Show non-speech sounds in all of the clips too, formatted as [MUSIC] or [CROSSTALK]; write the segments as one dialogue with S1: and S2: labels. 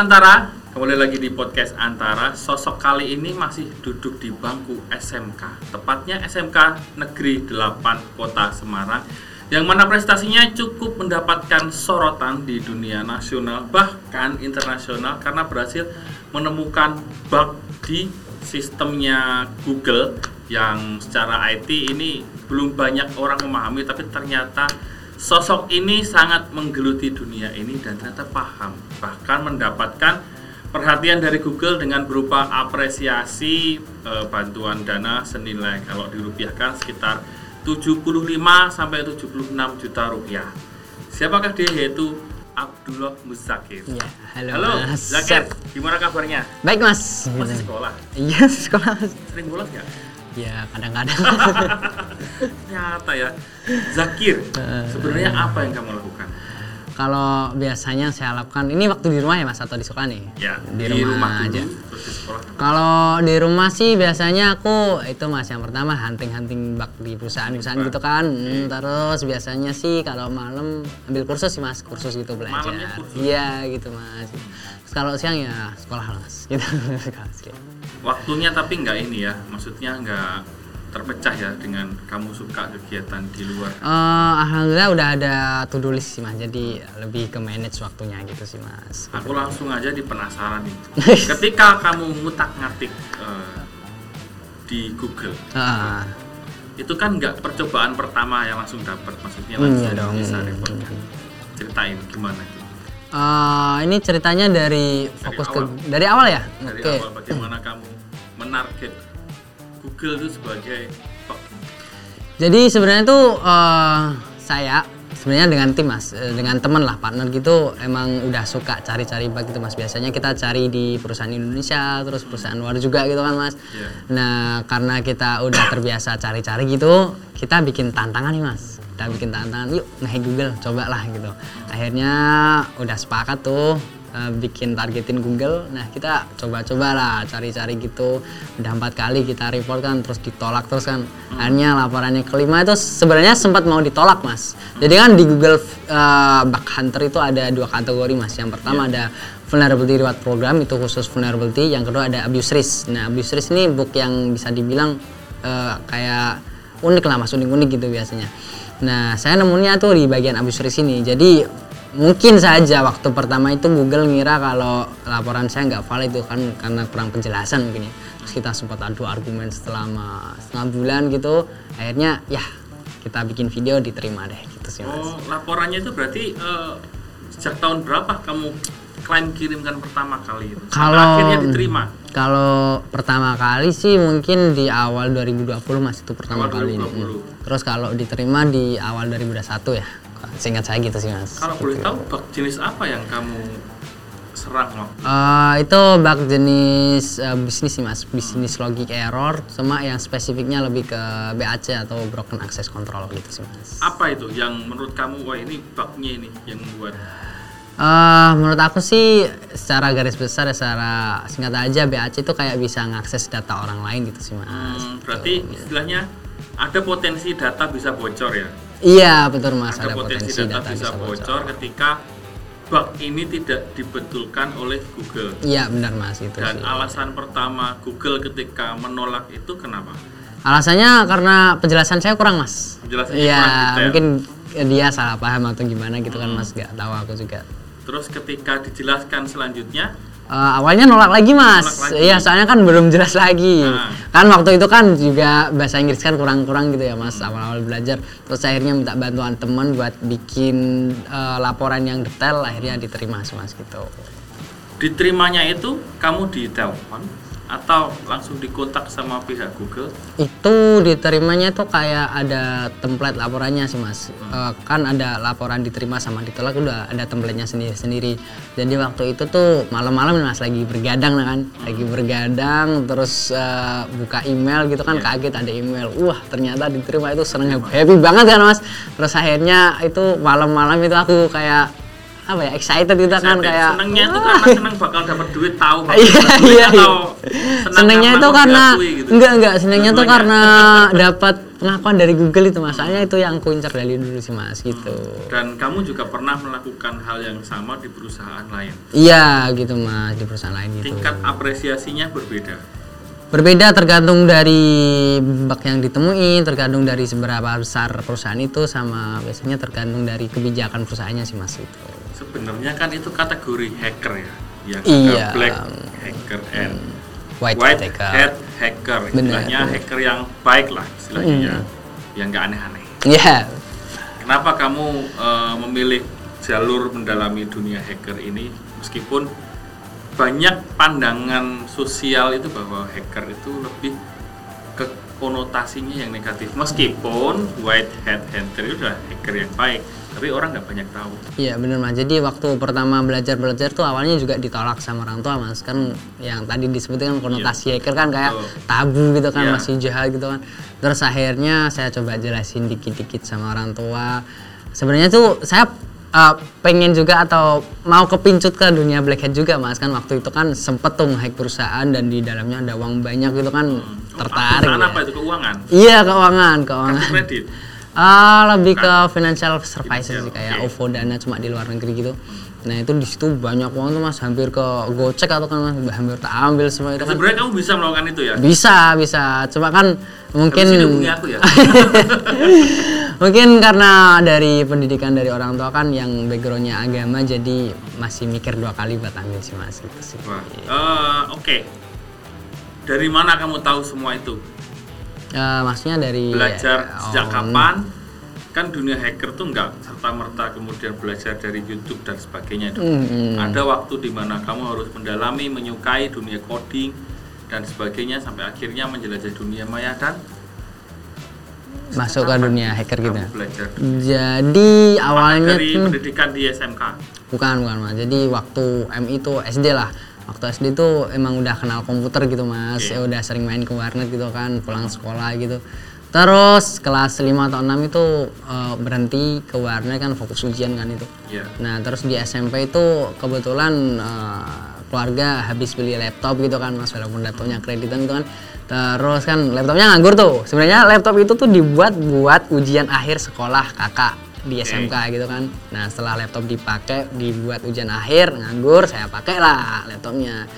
S1: Antara, kembali lagi di podcast Antara. Sosok kali ini masih duduk di bangku SMK, tepatnya SMK Negeri 8 Kota Semarang, yang mana prestasinya cukup mendapatkan sorotan di dunia nasional bahkan internasional karena berhasil menemukan bug di sistemnya Google yang secara IT ini belum banyak orang memahami tapi ternyata Sosok ini sangat menggeluti dunia ini dan ternyata paham, bahkan mendapatkan perhatian dari Google dengan berupa apresiasi e, bantuan dana senilai kalau dirupiahkan sekitar 75 sampai 76 juta rupiah. Siapakah dia yaitu Abdullah Muzakir.
S2: Ya, halo,
S1: Halo,
S2: Mas.
S1: Zakir, gimana kabarnya?
S2: Baik Mas.
S1: Masih sekolah?
S2: Iya [LAUGHS] sekolah.
S1: Sering bolos nggak?
S2: Ya kadang-kadang. [LAUGHS]
S1: Ternyata ya, Zakir.
S2: Eh.
S1: Sebenarnya apa yang kamu lakukan?
S2: Kalau biasanya saya lakukan ini waktu di rumah ya Mas atau di sekolah nih?
S1: Ya,
S2: di, rumah,
S1: dulu,
S2: aja.
S1: di.
S2: Kalau di rumah sih biasanya aku itu Mas yang pertama hunting-hunting bug di perusahaan-perusahaan gitu kan. Hmm, terus biasanya sih kalau malam ambil kursus sih Mas, kursus gitu belajar. Iya gitu Mas. Kalau siang ya sekolah lah Mas. Gitu. [LAUGHS]
S1: Waktunya tapi nggak ini ya, maksudnya nggak terpecah ya dengan kamu suka kegiatan di luar.
S2: Eh, alhamdulillah udah ada to do list sih mas, jadi lebih ke manage waktunya gitu sih mas.
S1: Aku langsung aja di penasaran nih. [LAUGHS] Ketika kamu ngutak ngatik eh, di Google,
S2: Ah,
S1: itu kan nggak percobaan pertama yang langsung dapat, maksudnya
S2: Hmm,
S1: langsung
S2: iya dong.
S1: bisa repot kan. Ceritain gimana itu?
S2: Eh, ini ceritanya dari fokus ke
S1: awal.
S2: dari awal ya.
S1: Dari
S2: Oke.
S1: awal bagaimana kamu menarget Google itu sebagai?
S2: Jadi sebenarnya tuh eh, saya sebenarnya dengan tim mas, eh, dengan teman lah partner gitu emang udah suka cari-cari bug gitu mas. Biasanya kita cari di perusahaan Indonesia, terus perusahaan luar juga gitu kan mas.
S1: Iya.
S2: Nah karena kita udah terbiasa cari-cari gitu, kita bikin tantangan nih mas. Kita bikin tantangan, yuk nge Google, cobalah gitu. Akhirnya udah sepakat tuh eh, bikin targetin Google. Nah kita coba-coba lah cari-cari gitu. Udah empat kali kita report kan, terus ditolak terus kan. Akhirnya laporannya kelima itu sebenarnya sempat mau ditolak mas. Jadi kan di Google eh, Bug Hunter itu ada dua kategori mas. Yang pertama ada vulnerability reward program itu khusus vulnerability. Yang kedua ada abuse risk. Nah abuse risk ini book yang bisa dibilang eh, kayak unik lah mas, unik-unik gitu biasanya. Nah saya nemunya tuh di bagian abuse risk ini. Jadi mungkin saja waktu pertama itu Google ngira kalau laporan saya nggak valid itu kan karena kurang penjelasan mungkin ya. Terus kita sempat adu argumen selama setengah bulan gitu. Akhirnya ya kita bikin video diterima deh gitu sih.
S1: Oh, laporannya itu berarti eh, sejak tahun berapa kamu klaim kirimkan pertama kali itu?
S2: Kalau
S1: akhirnya diterima.
S2: Kalau pertama kali sih mungkin di awal 2020 mas itu pertama
S1: Awal
S2: kali ini.
S1: 2020.
S2: Terus kalau diterima di awal 2021 ya. Singkat saya gitu sih mas.
S1: Kalau boleh tahu bug jenis apa yang kamu serang loh?
S2: Eh, itu bug jenis eh, bisnis sih mas, bisnis logic error, sama yang spesifiknya lebih ke BAC atau broken access control gitu sih mas.
S1: Apa itu yang menurut kamu wah ini bugnya ini yang membuat
S2: Eh, menurut aku sih secara garis besar ya secara singkat aja BAC itu kayak bisa ngakses data orang lain gitu sih mas.
S1: Hmm, berarti istilahnya ada potensi data bisa bocor ya?
S2: Iya betul mas,
S1: Ada, potensi, data, bisa bocor, ketika bug ini tidak dibetulkan oleh Google.
S2: Iya benar mas itu
S1: Dan
S2: sih.
S1: alasan pertama Google ketika menolak itu kenapa?
S2: Alasannya karena penjelasan saya kurang mas.
S1: Penjelasannya
S2: Iya
S1: kurang detail.
S2: mungkin dia salah paham atau gimana gitu kan
S1: Hmm.
S2: mas, nggak tahu aku juga.
S1: Terus ketika dijelaskan selanjutnya,
S2: Eh, awalnya nolak lagi mas,
S1: Nolak lagi.
S2: iya soalnya kan belum jelas lagi.
S1: Nah.
S2: Kan waktu itu kan juga bahasa Inggris kan kurang-kurang gitu ya mas, awal-awal belajar. Terus akhirnya minta bantuan teman buat bikin eh, laporan yang detail, akhirnya diterima mas gitu.
S1: diterimanya itu kamu ditelepon atau langsung dikontak sama pihak Google?
S2: Itu diterimanya tuh kayak ada template laporannya sih mas. Eh, kan ada laporan diterima sama ditolak udah ada templatenya sendiri-sendiri. Jadi waktu itu tuh malam-malam mas lagi bergadang kan, lagi bergadang terus eh, buka email gitu kan kaget ada email. Wah ternyata diterima itu seneng happy banget kan mas. Terus akhirnya itu malam-malam itu aku kayak apa ya excited gitu kan kayak
S1: senengnya itu
S2: "Wah,
S1: karena seneng bakal dapat duit tahu [LAUGHS] bakal
S2: Iya iya.
S1: atau
S2: iya.
S1: senang
S2: Senengnya itu karena
S1: gitu?
S2: enggak enggak senengnya tuh
S1: Dua-duanya.
S2: karena dapat pengakuan dari Google itu mas soalnya itu yang aku incar dari dulu sih mas gitu
S1: Dan kamu juga pernah melakukan hal yang sama di perusahaan lain.
S2: iya gitu mas di perusahaan lain gitu
S1: Tingkat apresiasinya berbeda.
S2: berbeda tergantung dari bug yang ditemuin tergantung dari seberapa besar perusahaan itu sama biasanya tergantung dari kebijakan perusahaannya sih mas itu
S1: Sebenarnya kan itu kategori hacker ya. Yang
S2: Iya.
S1: ada black hacker and
S2: white,
S1: white
S2: hacker.
S1: hat hacker. Istilahnya hacker yang baik lah istilahnya
S2: Hmm.
S1: ya. Yang nggak aneh-aneh.
S2: Iya.
S1: Kenapa kamu eh, memilih jalur mendalami dunia hacker ini meskipun banyak pandangan sosial itu bahwa hacker itu lebih ke konotasinya yang negatif meskipun white hat hacker itu adalah hacker yang baik tapi orang nggak banyak tahu
S2: Iya bener mas. Jadi waktu pertama belajar belajar tuh awalnya juga ditolak sama orang tua mas. Kan yang tadi disebutkan konotasi hacker kan kayak.
S1: Betul.
S2: tabu gitu kan
S1: Iya.
S2: masih jahat gitu kan. Terus akhirnya saya coba jelasin dikit-dikit sama orang tua. Sebenarnya tuh saya uh, pengen juga atau mau kepincut ke dunia black hat juga mas kan waktu itu kan sempet tuh hack perusahaan dan di dalamnya ada uang banyak gitu kan tertarik.
S1: Perusahaan
S2: ya.
S1: apa itu keuangan
S2: Iya keuangan keuangan.
S1: kartu kredit
S2: Ah, lebih ke financial services sih kayak
S1: oke.
S2: OVO dana cuma di luar negeri gitu. Nah itu di situ banyak uang tuh mas, hampir ke gocek atau kan mas, hampir tak ambil semua itu kan.
S1: sebenarnya kamu bisa melakukan itu ya?
S2: Bisa bisa, cuma kan mungkin
S1: aku ya? [LAUGHS]
S2: Mungkin karena dari pendidikan dari orang tua kan yang backgroundnya agama jadi masih mikir dua kali buat ambil sih mas. Gitu sih.
S1: Wah, eh, oke. Dari mana kamu tahu semua itu
S2: Eh, maksudnya dari
S1: belajar sejak
S2: oh,
S1: kapan kan dunia hacker tuh nggak serta merta kemudian belajar dari YouTube dan sebagainya dong.
S2: Hmm, hmm.
S1: ada waktu di mana kamu harus mendalami menyukai dunia coding dan sebagainya sampai akhirnya menjelajah dunia maya dan
S2: masuk ke dunia hacker gitu.
S1: belajar
S2: Jadi awalnya
S1: dari
S2: tuh
S1: pendidikan di SMK
S2: Bukan, bukan mas. Jadi waktu MI itu SD lah. Waktu SD itu emang udah kenal komputer gitu mas.
S1: Oke.
S2: Ya udah sering main ke warnet gitu kan, pulang sekolah gitu. Terus kelas 5 atau 6 itu eh, berhenti ke warnet kan fokus ujian kan itu.
S1: ya
S2: Nah terus di SMP itu kebetulan eh, keluarga habis beli laptop gitu kan mas walaupun laptopnya kreditan gitu kan terus kan laptopnya nganggur tuh sebenarnya laptop itu tuh dibuat buat ujian akhir sekolah kakak di SMK gitu kan. Nah setelah laptop dipakai dibuat ujian akhir nganggur saya pakai lah laptopnya.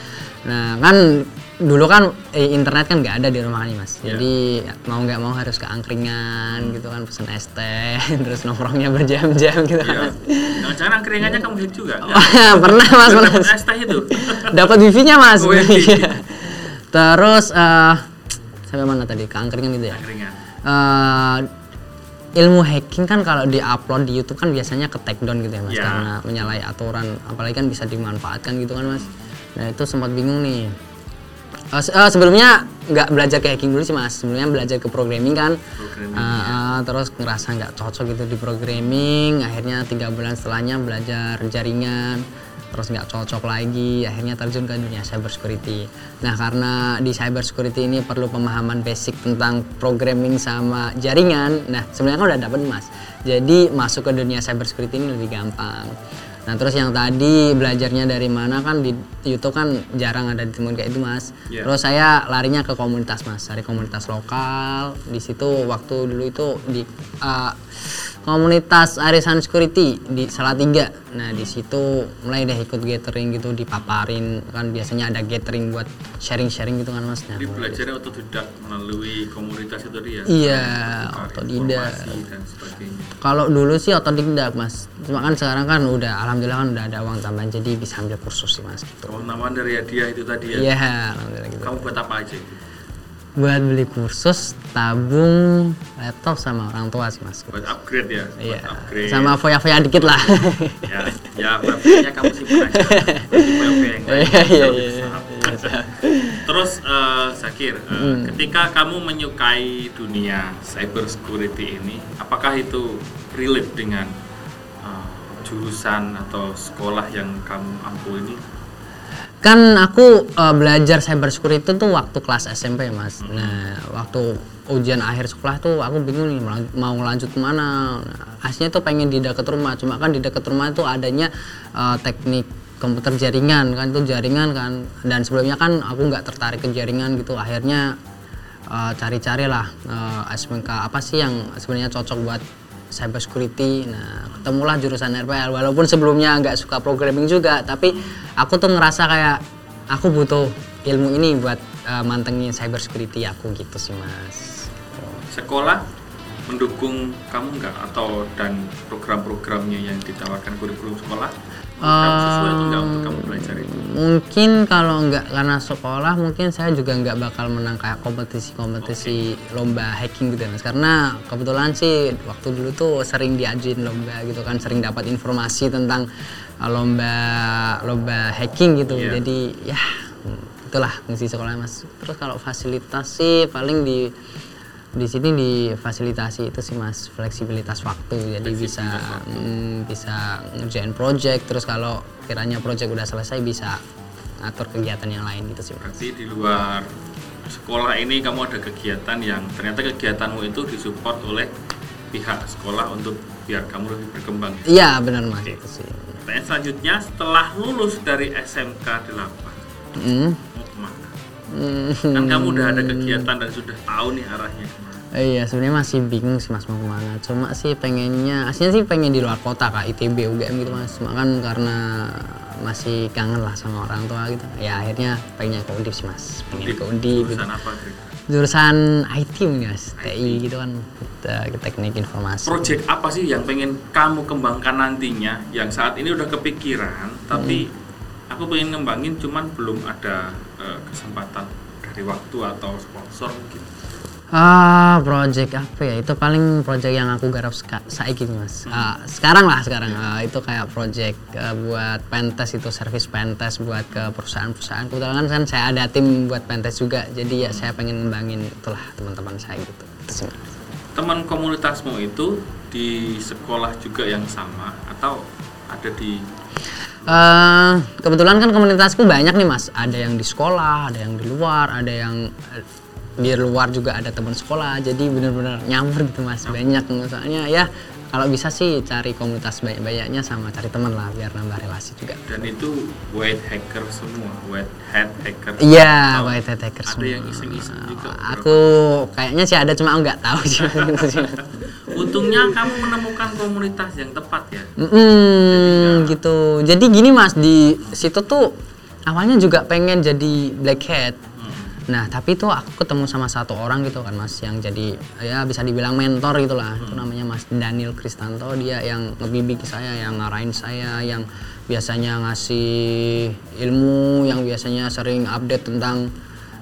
S2: Nah kan dulu kan eh, internet kan nggak ada di rumah nih mas.
S1: Iya.
S2: jadi mau nggak mau harus ke angkringan gitu kan pesen es teh [LAUGHS] terus nongkrongnya berjam-jam gitu
S1: ya
S2: kan
S1: jangan-jangan angkringannya kamu hit juga. [LAUGHS]
S2: Pernah mas. Pernah
S1: es teh itu. [LAUGHS]
S2: Dapat wifi-nya mas.
S1: Oh, wifi.
S2: terus eh sampai mana tadi? Ke angkringan gitu ya?
S1: Angkringan.
S2: Eh, ilmu hacking kan kalau di-upload di YouTube kan biasanya ke take down gitu ya mas
S1: Ya.
S2: karena menyalahi aturan. Apalagi kan bisa dimanfaatkan gitu kan mas. Nah itu sempat bingung nih. Se- eh, sebelumnya nggak belajar ke hacking dulu sih mas. Sebelumnya belajar ke programming kan.
S1: Programming,
S2: Eh, eh, terus ngerasa nggak cocok gitu di programming. Akhirnya tiga bulan setelahnya belajar jaringan terus nggak cocok lagi akhirnya terjun ke dunia cyber security nah karena di cyber security ini perlu pemahaman basic tentang programming sama jaringan nah sebenarnya kan udah dapet mas. Jadi masuk ke dunia cyber security ini lebih gampang. Nah terus yang tadi belajarnya dari mana? Kan di YouTube kan jarang ada ditemuin kayak itu mas.
S1: Iya.
S2: terus saya larinya ke komunitas mas. Dari komunitas lokal. Di situ waktu dulu itu di uh, komunitas arisan security di Salatiga nah di situ mulai deh ikut gathering gitu dipaparin kan biasanya ada gathering buat sharing-sharing gitu kan mas nah,
S1: Jadi belajarnya otodidak melalui komunitas itu dia.
S2: Iya, otodidak. kalau dulu sih otodidak mas cuma kan sekarang kan udah alhamdulillah kan udah ada uang tambahan jadi bisa ambil kursus sih mas gitu
S1: Kalau namanya dari hadiah itu tadi ya.
S2: iya alhamdulillah gitu
S1: Kamu buat apa aja?
S2: Buat beli kursus tabung laptop sama orang tua sih mas
S1: Buat upgrade ya.
S2: Iya,
S1: upgrade.
S2: sama foya-foya dikit lah.
S1: ya, ya webnya kamu simpan aja.
S2: Iya, iya, iya,
S1: Terus eh, Zakir, eh,
S2: Hmm.
S1: ketika kamu menyukai dunia cyber security ini, apakah itu relate dengan eh, jurusan atau sekolah yang kamu ampu ini?
S2: Kan aku eh, belajar cyber security tuh waktu kelas SMP mas. Nah waktu ujian akhir sekolah tuh aku bingung nih mau lanjut ke mana. Nah, aslinya tuh pengen di dekat rumah, cuma kan di dekat rumah itu adanya eh, teknik komputer jaringan kan itu jaringan kan dan sebelumnya kan aku nggak tertarik ke jaringan gitu akhirnya eh, cari-cari lah eh, SMK apa sih yang sebenarnya cocok buat cyber security. Nah, ketemulah jurusan RPL. Walaupun sebelumnya nggak suka programming juga, tapi aku tuh ngerasa kayak aku butuh ilmu ini buat eh, mantengin cyber security aku gitu sih mas.
S1: Sekolah mendukung kamu nggak atau dan program-programnya yang ditawarkan kurikulum sekolah kamu
S2: Mungkin kalau nggak karena sekolah, mungkin saya juga nggak bakal menang kayak kompetisi-kompetisi lomba hacking gitu ya mas. Karena kebetulan sih waktu dulu tuh sering diajuin lomba gitu kan, sering dapat informasi tentang uh, lomba lomba hacking gitu.
S1: Iya.
S2: Jadi ya itulah fungsi sekolah mas. Terus kalau fasilitas sih paling di di sini difasilitasi itu sih mas fleksibilitas waktu jadi bisa mm, bisa ngerjain project terus kalau kiranya project udah selesai bisa atur kegiatan yang lain gitu sih mas
S1: Berarti di luar sekolah ini kamu ada kegiatan yang ternyata kegiatanmu itu disupport oleh pihak sekolah untuk biar kamu lebih berkembang.
S2: iya benar mas
S1: Oke.
S2: itu sih
S1: Pertanyaan selanjutnya setelah lulus dari SMK 8
S2: Mm.
S1: mau ke mana?
S2: Mm.
S1: Kan kamu udah ada kegiatan dan sudah tahu nih arahnya.
S2: Iya sebenarnya masih bingung sih mas mau ke mana. Cuma sih pengennya aslinya sih pengen di luar kota kak ITB UGM gitu mas. Cuma kan karena masih kangen lah sama orang tua gitu. Ya akhirnya pengennya ke Undip sih mas. Pengen ke Undip gitu.
S1: Jurusan apa kira-kira?
S2: Jurusan IT mungkin mas. TI gitu kan. Te- Teknik informasi.
S1: Project apa sih yang pengen kamu kembangkan nantinya? Yang saat ini udah kepikiran tapi aku pengen ngembangin cuman belum ada eh, kesempatan dari waktu atau sponsor gitu.
S2: Ah, project apa ya? Itu paling project yang aku garap seka- saiki mas. Ah, sekarang lah sekarang. Ah, itu kayak project eh, buat pentest itu service pentest buat ke perusahaan-perusahaan. Kebetulan kan saya ada tim buat pentest juga. Jadi ya saya pengen ngembangin itulah teman-teman saya gitu. Itu sih. Mas.
S1: Teman komunitasmu itu di sekolah juga yang sama atau ada di
S2: Eh, kebetulan kan komunitasku banyak nih mas. Ada yang di sekolah, ada yang di luar, ada yang di luar juga ada teman sekolah. Jadi benar-benar nyampur gitu mas. Banyak soalnya ya kalau bisa sih cari komunitas banyak-banyaknya sama cari teman lah biar nambah relasi juga.
S1: dan itu white hacker semua, white hat hacker.
S2: Iya,
S1: Atau
S2: white hat hacker
S1: Ada
S2: semua.
S1: yang iseng-iseng juga.
S2: Aku kayaknya sih ada cuma aku nggak tahu sih. Gitu. [LAUGHS]
S1: Untungnya kamu menemukan komunitas yang tepat ya.
S2: Mm, gitu. Jadi gini mas di situ tuh awalnya juga pengen jadi black hat. Nah tapi tuh aku ketemu sama satu orang gitu kan mas yang jadi ya bisa dibilang mentor gitulah. Itu namanya Mas Daniel Kristanto. Dia yang ngebimbing saya, yang ngarahin saya, yang biasanya ngasih ilmu, yang biasanya sering update tentang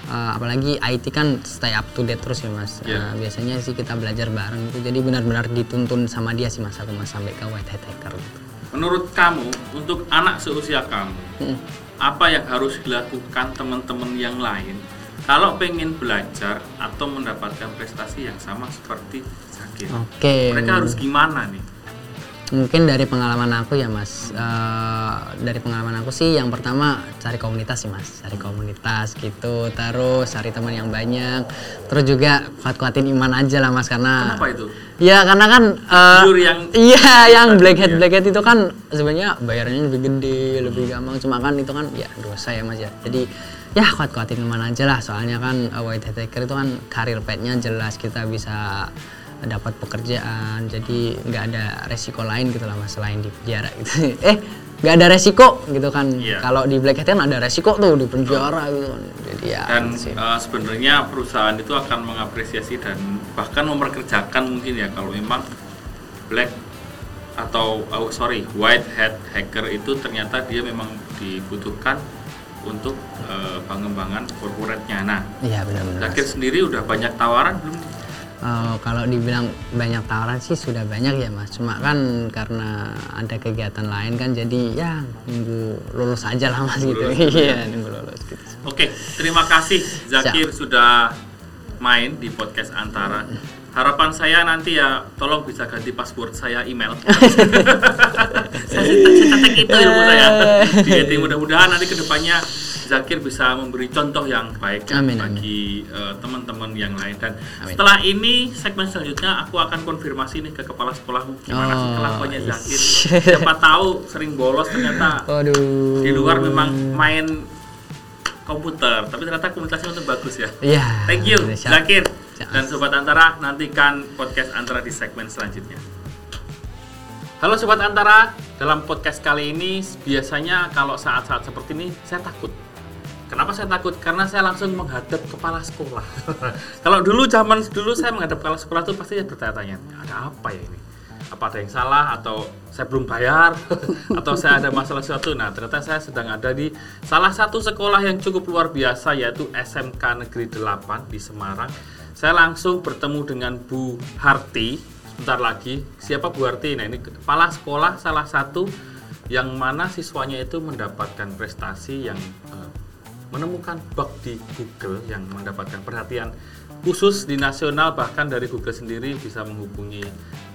S2: uh, apalagi IT kan stay up to date terus ya mas.
S1: Iya.
S2: Uh, biasanya sih kita belajar bareng gitu. Jadi benar-benar dituntun sama dia sih mas aku mas sampai ke white hat hacker gitu.
S1: Menurut kamu, untuk anak seusia kamu,
S2: Hmm.
S1: apa yang harus dilakukan teman-teman yang lain kalau pengen belajar atau mendapatkan prestasi yang sama seperti Zakir?
S2: Oke.
S1: Mereka harus gimana nih?
S2: Mungkin dari pengalaman aku ya mas. Eh, dari pengalaman aku sih yang pertama cari komunitas sih mas. Cari komunitas gitu. Terus cari teman yang banyak. Terus juga kuat-kuatin iman aja lah mas karena.
S1: Kenapa itu?
S2: Ya karena kan.
S1: Jujur yang
S2: Iya, [LAUGHS] yang black hat
S1: Iya.
S2: black hat itu kan sebenarnya bayarnya lebih gede, lebih gampang. Cuma kan itu kan ya dosa ya mas ya. Jadi ya kuat-kuatin iman aja lah. Soalnya kan uh, white hat hacker itu kan karir path-nya jelas kita bisa dapat pekerjaan. Jadi nggak ada resiko lain gitu lah mas selain di penjara gitu. [LAUGHS] eh nggak ada resiko gitu kan.
S1: Iya.
S2: Kalau di black hat kan ada resiko tuh di penjara gitu kan. Jadi ya
S1: dan
S2: gitu
S1: eh, sebenarnya perusahaan itu akan mengapresiasi dan bahkan memperkerjakan mungkin ya kalau memang black atau oh, sorry white hat hacker itu ternyata dia memang dibutuhkan untuk eh, pengembangan corporate-nya. Nah,
S2: Iya benar-benar.
S1: Zakir sendiri udah banyak tawaran belum?
S2: Eh, kalau dibilang banyak tawaran sih sudah banyak ya mas cuma kan karena ada kegiatan lain kan jadi ya nunggu lulus aja lah mas gitu
S1: Lulus dulu
S2: iya nunggu lulus gitu
S1: Oke, terima kasih Zakir sudah main di podcast Antara. Harapan saya nanti ya, tolong bisa ganti password saya email. [LAUGHS] saya cetak itu ilmu saya. Jadi mudah-mudahan nanti ke depannya Zakir bisa memberi contoh yang baik
S2: Amin,
S1: bagi eh, teman-teman yang lain. Dan
S2: Amin.
S1: setelah ini segmen selanjutnya aku akan konfirmasi nih ke kepala sekolahmu gimana sih
S2: Oh,
S1: kelakuannya
S2: is.
S1: Zakir. Siapa tahu sering bolos ternyata
S2: waduh
S1: di luar memang main komputer, tapi ternyata komunikasinya untuk bagus ya.
S2: Iya.
S1: Thank you. Zakir. Dan Sobat Antara, nantikan podcast Antara di segmen selanjutnya. Halo Sobat Antara, dalam podcast kali ini biasanya kalau saat-saat seperti ini saya takut. Kenapa saya takut? Karena saya langsung menghadap kepala sekolah. [LAUGHS] kalau dulu zaman dulu saya menghadap kepala sekolah itu pasti bertanya-tanya, ada apa ya ini? Apa ada yang salah atau saya belum bayar [LAUGHS] atau saya ada masalah sesuatu? Nah, ternyata saya sedang ada di salah satu sekolah yang cukup luar biasa yaitu SMK Negeri 8 di Semarang. Saya langsung bertemu dengan Bu Harti sebentar lagi. Siapa Bu Harti? Nah, ini kepala sekolah salah satu yang mana siswanya itu mendapatkan prestasi yang eh, menemukan bug di Google yang mendapatkan perhatian khusus di nasional bahkan dari Google sendiri bisa menghubungi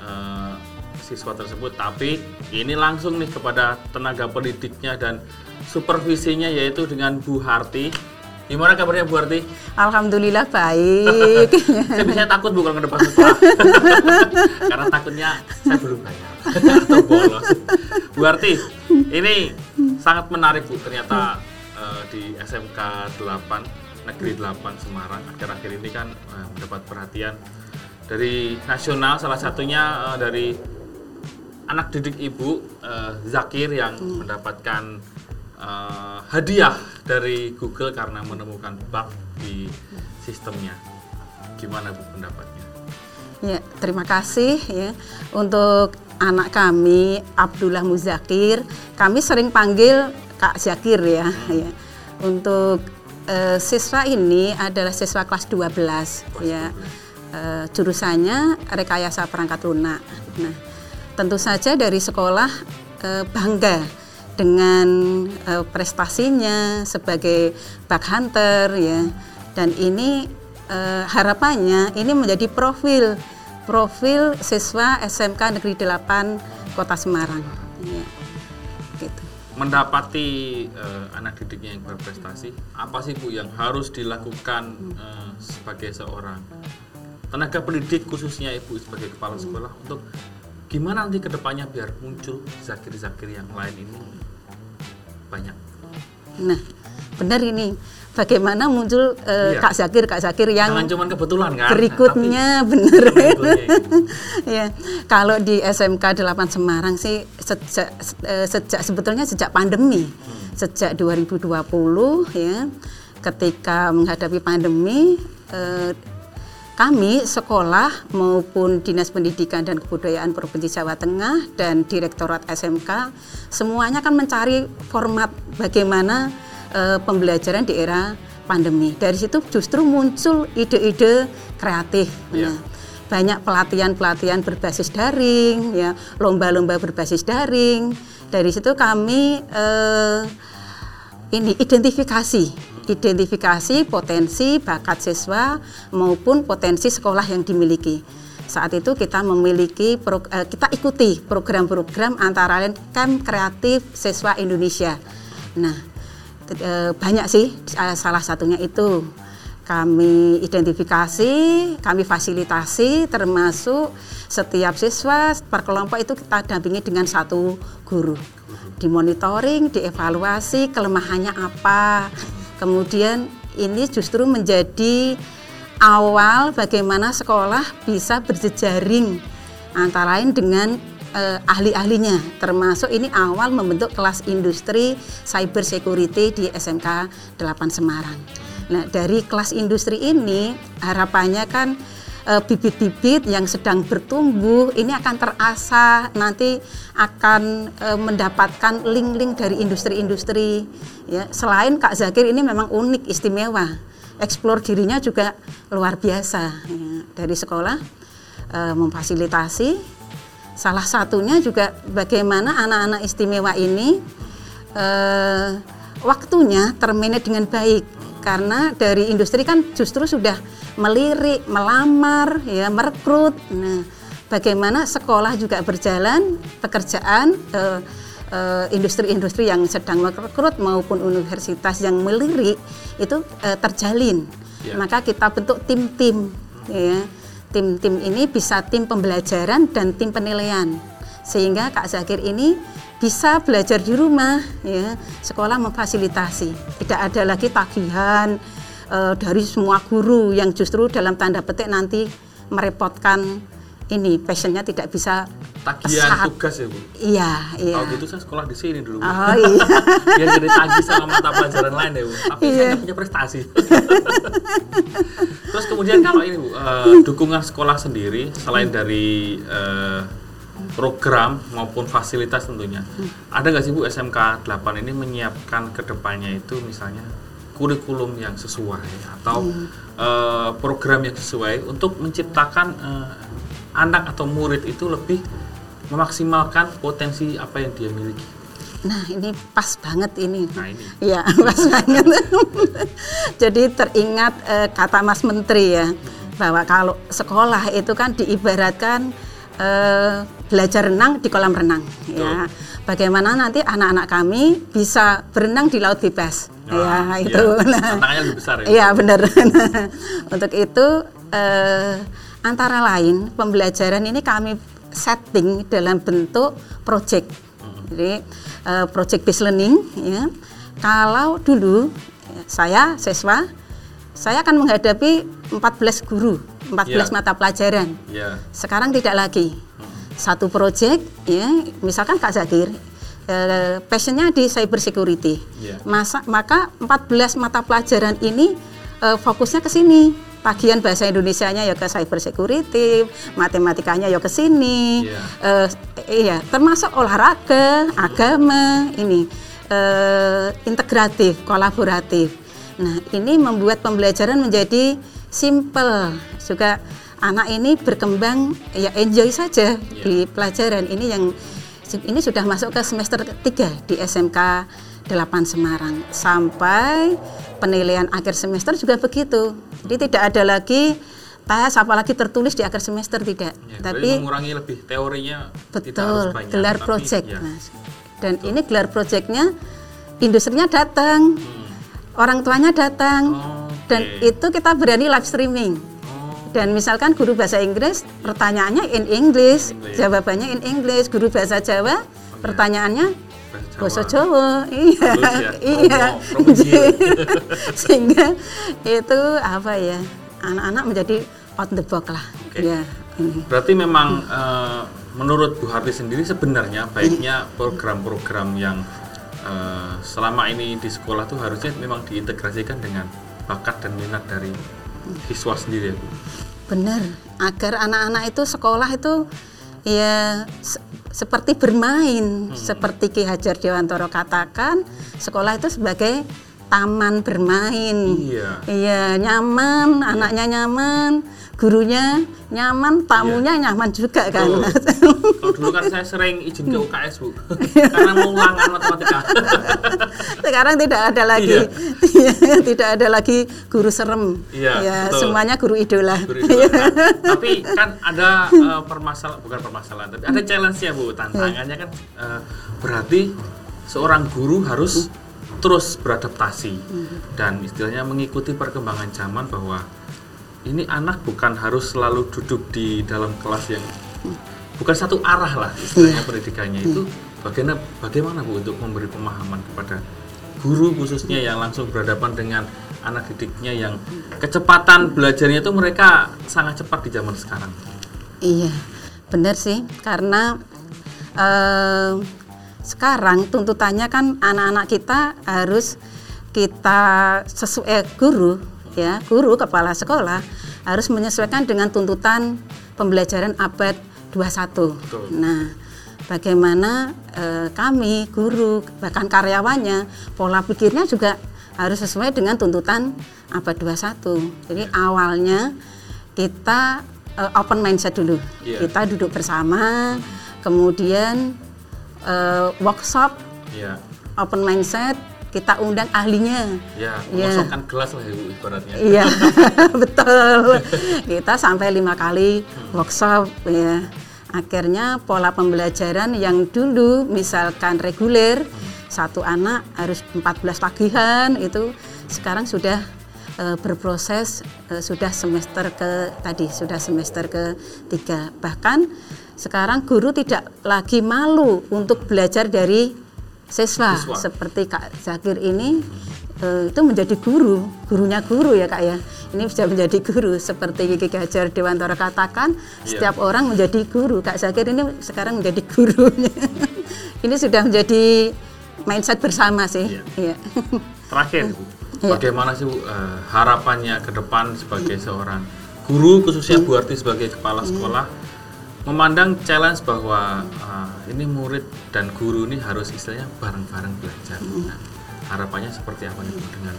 S1: eh, siswa tersebut tapi ini langsung nih kepada tenaga pendidiknya dan supervisinya yaitu dengan Bu Harti gimana kabarnya Bu Harti?
S3: Alhamdulillah baik. [LAUGHS]
S1: saya biasanya takut bukan ke depan sekolah [LAUGHS] karena takutnya saya belum bayar [LAUGHS] atau bolos Bu Arti ini sangat menarik Bu ternyata eh, di SMK 8 Negeri 8 Semarang akhir-akhir ini kan eh, mendapat perhatian dari nasional salah satunya eh, dari anak didik ibu eh, Zakir yang mendapatkan eh, hadiah dari Google karena menemukan bug di sistemnya gimana Bu pendapatnya?
S3: ya, terima kasih ya untuk anak kami Abdullah Muzakir. Kami sering panggil Kak Zakir ya. ya. Untuk eh, siswa ini adalah siswa kelas 12 ya. Eh, jurusannya rekayasa perangkat lunak. Nah, tentu saja dari sekolah eh, bangga dengan eh, prestasinya sebagai bug hunter ya. Dan ini eh, harapannya ini menjadi profil profil siswa SMK Negeri 8 Kota Semarang. Ya. Gitu.
S1: mendapati eh, anak didiknya yang berprestasi, apa sih Bu yang harus dilakukan eh, sebagai seorang tenaga pendidik khususnya Ibu sebagai kepala sekolah untuk gimana nanti ke depannya biar muncul zakir-zakir yang lain ini banyak.
S3: Nah, benar ini. Bagaimana muncul
S1: Iya.
S3: eh, Kak Zakir, Kak Zakir yang
S1: Jangan cuma kebetulan kan.
S3: berikutnya benar.
S1: Labelnya itu. [LAUGHS]
S3: ya, kalau di SMK 8 Semarang sih sejak eh, sejak sebetulnya sejak pandemi. Sejak 2020 ya, ketika menghadapi pandemi eh, kami sekolah maupun Dinas Pendidikan dan Kebudayaan Provinsi Jawa Tengah dan Direktorat SMK semuanya kan mencari format bagaimana eh, pembelajaran di era pandemi. Dari situ justru muncul ide-ide kreatif.
S1: Iya.
S3: Nah, banyak pelatihan-pelatihan berbasis daring, ya lomba-lomba berbasis daring. Dari situ kami eh, ini identifikasi identifikasi potensi bakat siswa maupun potensi sekolah yang dimiliki. Saat itu kita memiliki eh, kita ikuti program-program antara lain Camp Kreatif Siswa Indonesia. Nah, eh, banyak sih eh, salah satunya itu kami identifikasi, kami fasilitasi termasuk setiap siswa per kelompok itu kita dampingi dengan satu guru. Dimonitoring, dievaluasi kelemahannya apa. Kemudian ini justru menjadi awal bagaimana sekolah bisa berjejaring antara lain dengan eh, ahli-ahlinya termasuk ini awal membentuk kelas industri cyber security di SMK 8 Semarang. Nah, dari kelas industri ini harapannya kan eh, bibit-bibit yang sedang bertumbuh ini akan terasa nanti akan eh, mendapatkan link-link dari industri-industri ya. Selain Kak Zakir ini memang unik istimewa. Eksplor dirinya juga luar biasa ya. dari sekolah eh, memfasilitasi Salah satunya juga bagaimana anak-anak istimewa ini waktunya termanage dengan baik karena dari industri kan justru sudah melirik, melamar, ya merekrut. Nah, bagaimana sekolah juga berjalan pekerjaan eh, eh, industri-industri yang sedang merekrut maupun universitas yang melirik itu eh, terjalin.
S1: Ya.
S3: Maka kita bentuk tim-tim, ya tim-tim ini bisa tim pembelajaran dan tim penilaian sehingga Kak Zakir ini bisa belajar di rumah ya sekolah memfasilitasi tidak ada lagi tagihan eh, dari semua guru yang justru dalam tanda petik nanti merepotkan ini passionnya tidak bisa
S1: Tagihan
S3: pesat.
S1: tugas ya bu.
S3: iya iya
S1: Kalau gitu saya sekolah di sini dulu. Bu.
S3: oh iya [LAUGHS]
S1: Biar jadi tagih sama mata pelajaran lain ya bu. Tapi saya
S3: Iya.
S1: nggak punya prestasi. [LAUGHS] Terus kemudian kalau ini bu, eh, dukungan sekolah sendiri selain dari eh, program maupun fasilitas tentunya, ada nggak sih bu SMK 8 ini menyiapkan ke depannya itu misalnya kurikulum yang sesuai atau eh, program yang sesuai untuk menciptakan eh, anak atau murid itu lebih memaksimalkan potensi apa yang dia miliki.
S3: Nah ini pas banget ini.
S1: Nah, ini.
S3: Iya [LAUGHS] pas banget. [LAUGHS] Jadi teringat eh, kata Mas Menteri ya bahwa kalau sekolah itu kan diibaratkan eh, belajar renang di kolam renang. Ya, bagaimana nanti anak-anak kami bisa berenang di laut bebas.
S1: Nah,
S3: ya itu.
S1: iya.
S3: Nah,
S1: Tantangannya lebih besar ya.
S3: Iya benar. [LAUGHS] Untuk itu eh, antara lain pembelajaran ini kami setting dalam bentuk project. Jadi eh, project based learning ya. Kalau dulu ya, saya siswa saya akan menghadapi 14 guru, 14
S1: Ya.
S3: mata pelajaran.
S1: Iya.
S3: Sekarang tidak lagi. Satu project ya, misalkan Kak Zakir eh, passionnya di cyber security.
S1: Iya.
S3: Masa maka 14 mata pelajaran ini eh, fokusnya ke sini. Bagian bahasa Indonesianya ya ke cyber security, matematikanya ya ke sini.
S1: Iya.
S3: Eh, iya, termasuk olahraga, agama, ini eh, integratif, kolaboratif. Nah, ini membuat pembelajaran menjadi simple. Juga anak ini berkembang ya enjoy saja di pelajaran. Ini yang ini sudah masuk ke semester ketiga di SMK 8 Semarang. Sampai penilaian akhir semester juga begitu. Jadi tidak ada lagi tes apalagi tertulis di akhir semester tidak.
S1: Ya,
S3: Tapi
S1: mengurangi lebih teorinya tidak harus
S3: Betul,
S1: banyak.
S3: gelar
S1: tapi,
S3: project,
S1: ya.
S3: Mas. Dan ini gelar projectnya, industrinya datang, orang tuanya datang,
S1: Oh,
S3: dan
S1: oke.
S3: itu kita berani live streaming.
S1: Oh,
S3: Dan misalkan guru bahasa Inggris, pertanyaannya in English,
S1: English.
S3: jawabannya in English. Guru bahasa Jawa, pertanyaannya
S1: bahasa
S3: bahasa Jawa. Iya,
S1: ya, [LAUGHS]
S3: iya. [LAUGHS]
S1: jil. [LAUGHS]
S3: Sehingga itu apa ya, anak-anak menjadi out the box lah.
S1: Oke.
S3: Ya, ini.
S1: Berarti memang eh, menurut Bu Harti sendiri sebenarnya baiknya program-program yang eh, selama ini di sekolah tuh harusnya memang diintegrasikan dengan bakat dan minat dari siswa sendiri ya Bu.
S3: Benar, agar anak-anak itu sekolah itu ya se- seperti bermain, seperti Ki Hajar Dewantoro katakan, sekolah itu sebagai taman bermain.
S1: Iya.
S3: Iya, nyaman, anaknya nyaman, gurunya nyaman, tamunya nyaman juga kan.
S1: Betul. [LAUGHS] Kalau dulu kan saya sering izin ke UKS Bu, karena mau ulangan matematika. [LAUGHS]
S3: Sekarang tidak ada lagi,
S1: Iya.
S3: tidak ada lagi guru serem.
S1: Iya,
S3: Ya,
S1: betul.
S3: semuanya guru idola.
S1: Guru idola. Nah, tapi kan ada eh, permasalahan, bukan permasalahan, tapi ada challenge-nya Bu. Tantangannya kan eh, berarti seorang guru harus terus beradaptasi dan istilahnya mengikuti perkembangan zaman bahwa ini anak bukan harus selalu duduk di dalam kelas yang bukan satu arah lah istilahnya pendidikannya itu bagaimana bagaimana Bu untuk memberi pemahaman kepada guru khususnya yang langsung berhadapan dengan anak didiknya yang kecepatan belajarnya itu mereka sangat cepat di zaman sekarang.
S3: Iya, benar sih. Karena eh, sekarang tuntutannya kan anak-anak kita harus kita sesuai eh, guru ya, guru kepala sekolah harus menyesuaikan dengan tuntutan pembelajaran abad 21. Nah, bagaimana eh, kami guru bahkan karyawannya pola pikirnya juga harus sesuai dengan tuntutan abad 21. Jadi awalnya kita eh, open mindset dulu.
S1: Iya.
S3: Kita duduk bersama, kemudian eh, workshop
S1: Ya,
S3: open mindset, kita undang ahlinya.
S1: ya,
S3: Iya.
S1: mengosongkan gelas lah ibu ibaratnya.
S3: Iya, [LAUGHS] betul. Kita sampai lima kali workshop ya. Akhirnya pola pembelajaran yang dulu misalkan reguler satu anak harus 14 tagihan itu sekarang sudah eh, berproses eh, sudah semester ke tadi sudah semester ketiga bahkan sekarang guru tidak lagi malu untuk belajar dari siswa,
S1: Siswa.
S3: seperti Kak Zakir ini eh, itu menjadi guru gurunya guru ya kak ya ini bisa menjadi guru seperti Kiki Hajar Dewantara katakan
S1: Iya.
S3: setiap orang menjadi guru Kak Zakir ini sekarang menjadi gurunya [LAUGHS] ini sudah menjadi mindset bersama sih
S1: Iya.
S3: Iya.
S1: Terakhir,
S3: Iya.
S1: bagaimana sih Bu, eh, harapannya ke depan sebagai seorang guru, khususnya Bu Arti sebagai kepala sekolah, memandang challenge bahwa eh, ini murid dan guru ini harus istilahnya bareng-bareng belajar. Nah, harapannya seperti apa nih dengan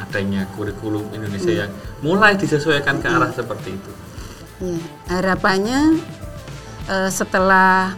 S1: adanya kurikulum Indonesia yang mulai disesuaikan ke arah seperti itu?
S3: Ya, harapannya eh, setelah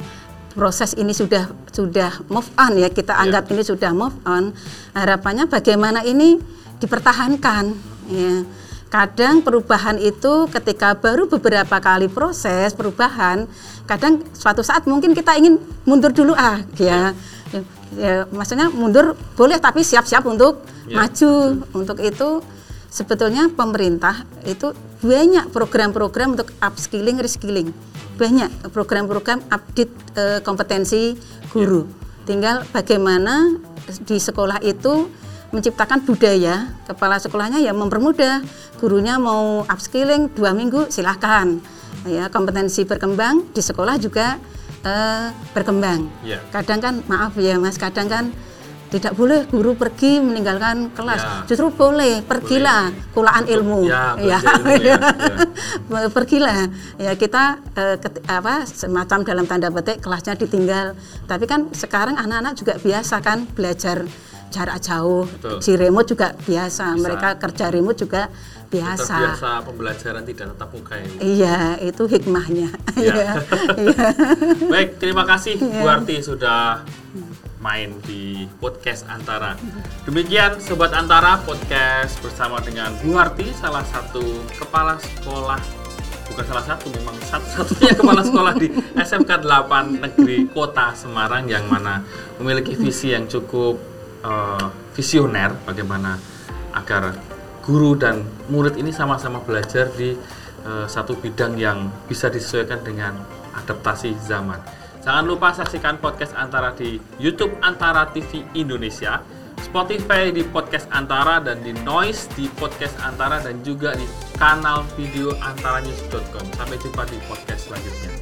S3: proses ini sudah sudah move on ya kita
S1: Ya.
S3: anggap ini sudah move on harapannya bagaimana ini dipertahankan ya kadang perubahan itu ketika baru beberapa kali proses perubahan kadang suatu saat mungkin kita ingin mundur dulu ah ya ya, ya, maksudnya mundur boleh tapi siap-siap untuk
S1: Ya,
S3: maju untuk itu sebetulnya pemerintah itu banyak program-program untuk upskilling, reskilling. Banyak program-program update eh, kompetensi guru. Tinggal bagaimana di sekolah itu menciptakan budaya, kepala sekolahnya ya mempermudah. Gurunya mau upskilling dua minggu silahkan. Ya, kompetensi berkembang di sekolah juga eh, berkembang.
S1: Ya.
S3: Kadang kan maaf ya Mas, kadang kan tidak boleh guru pergi meninggalkan kelas.
S1: Ya.
S3: Justru boleh, pergilah kulaan ilmu.
S1: Ya, [LAUGHS] ilmu ya, [LAUGHS]
S3: pergilah. Ya kita eh, ket- apa semacam dalam tanda petik kelasnya ditinggal. Tapi kan sekarang anak-anak juga biasa kan belajar jarak jauh.
S1: Betul.
S3: Di remote juga biasa.
S1: Bisa.
S3: Mereka kerja remote juga biasa.
S1: Terbiasa pembelajaran tidak tatap muka. Bu.
S3: Iya, itu hikmahnya.
S1: Ya. [LAUGHS]
S3: Iya. Iya.
S1: Baik, terima kasih Bu Arti sudah main di podcast Antara. Demikian Sobat Antara podcast bersama dengan Bu Arti, salah satu kepala sekolah bukan salah satu memang satu-satunya kepala sekolah di SMK 8 Negeri Kota Semarang yang mana memiliki visi yang cukup eh, visioner bagaimana agar guru dan murid ini sama-sama belajar di eh, satu bidang yang bisa disesuaikan dengan adaptasi zaman. Jangan lupa saksikan podcast Antara di YouTube Antara TV Indonesia, Spotify di podcast Antara dan di Noise di podcast Antara dan juga di kanal video antaranews.com. Sampai jumpa di podcast selanjutnya.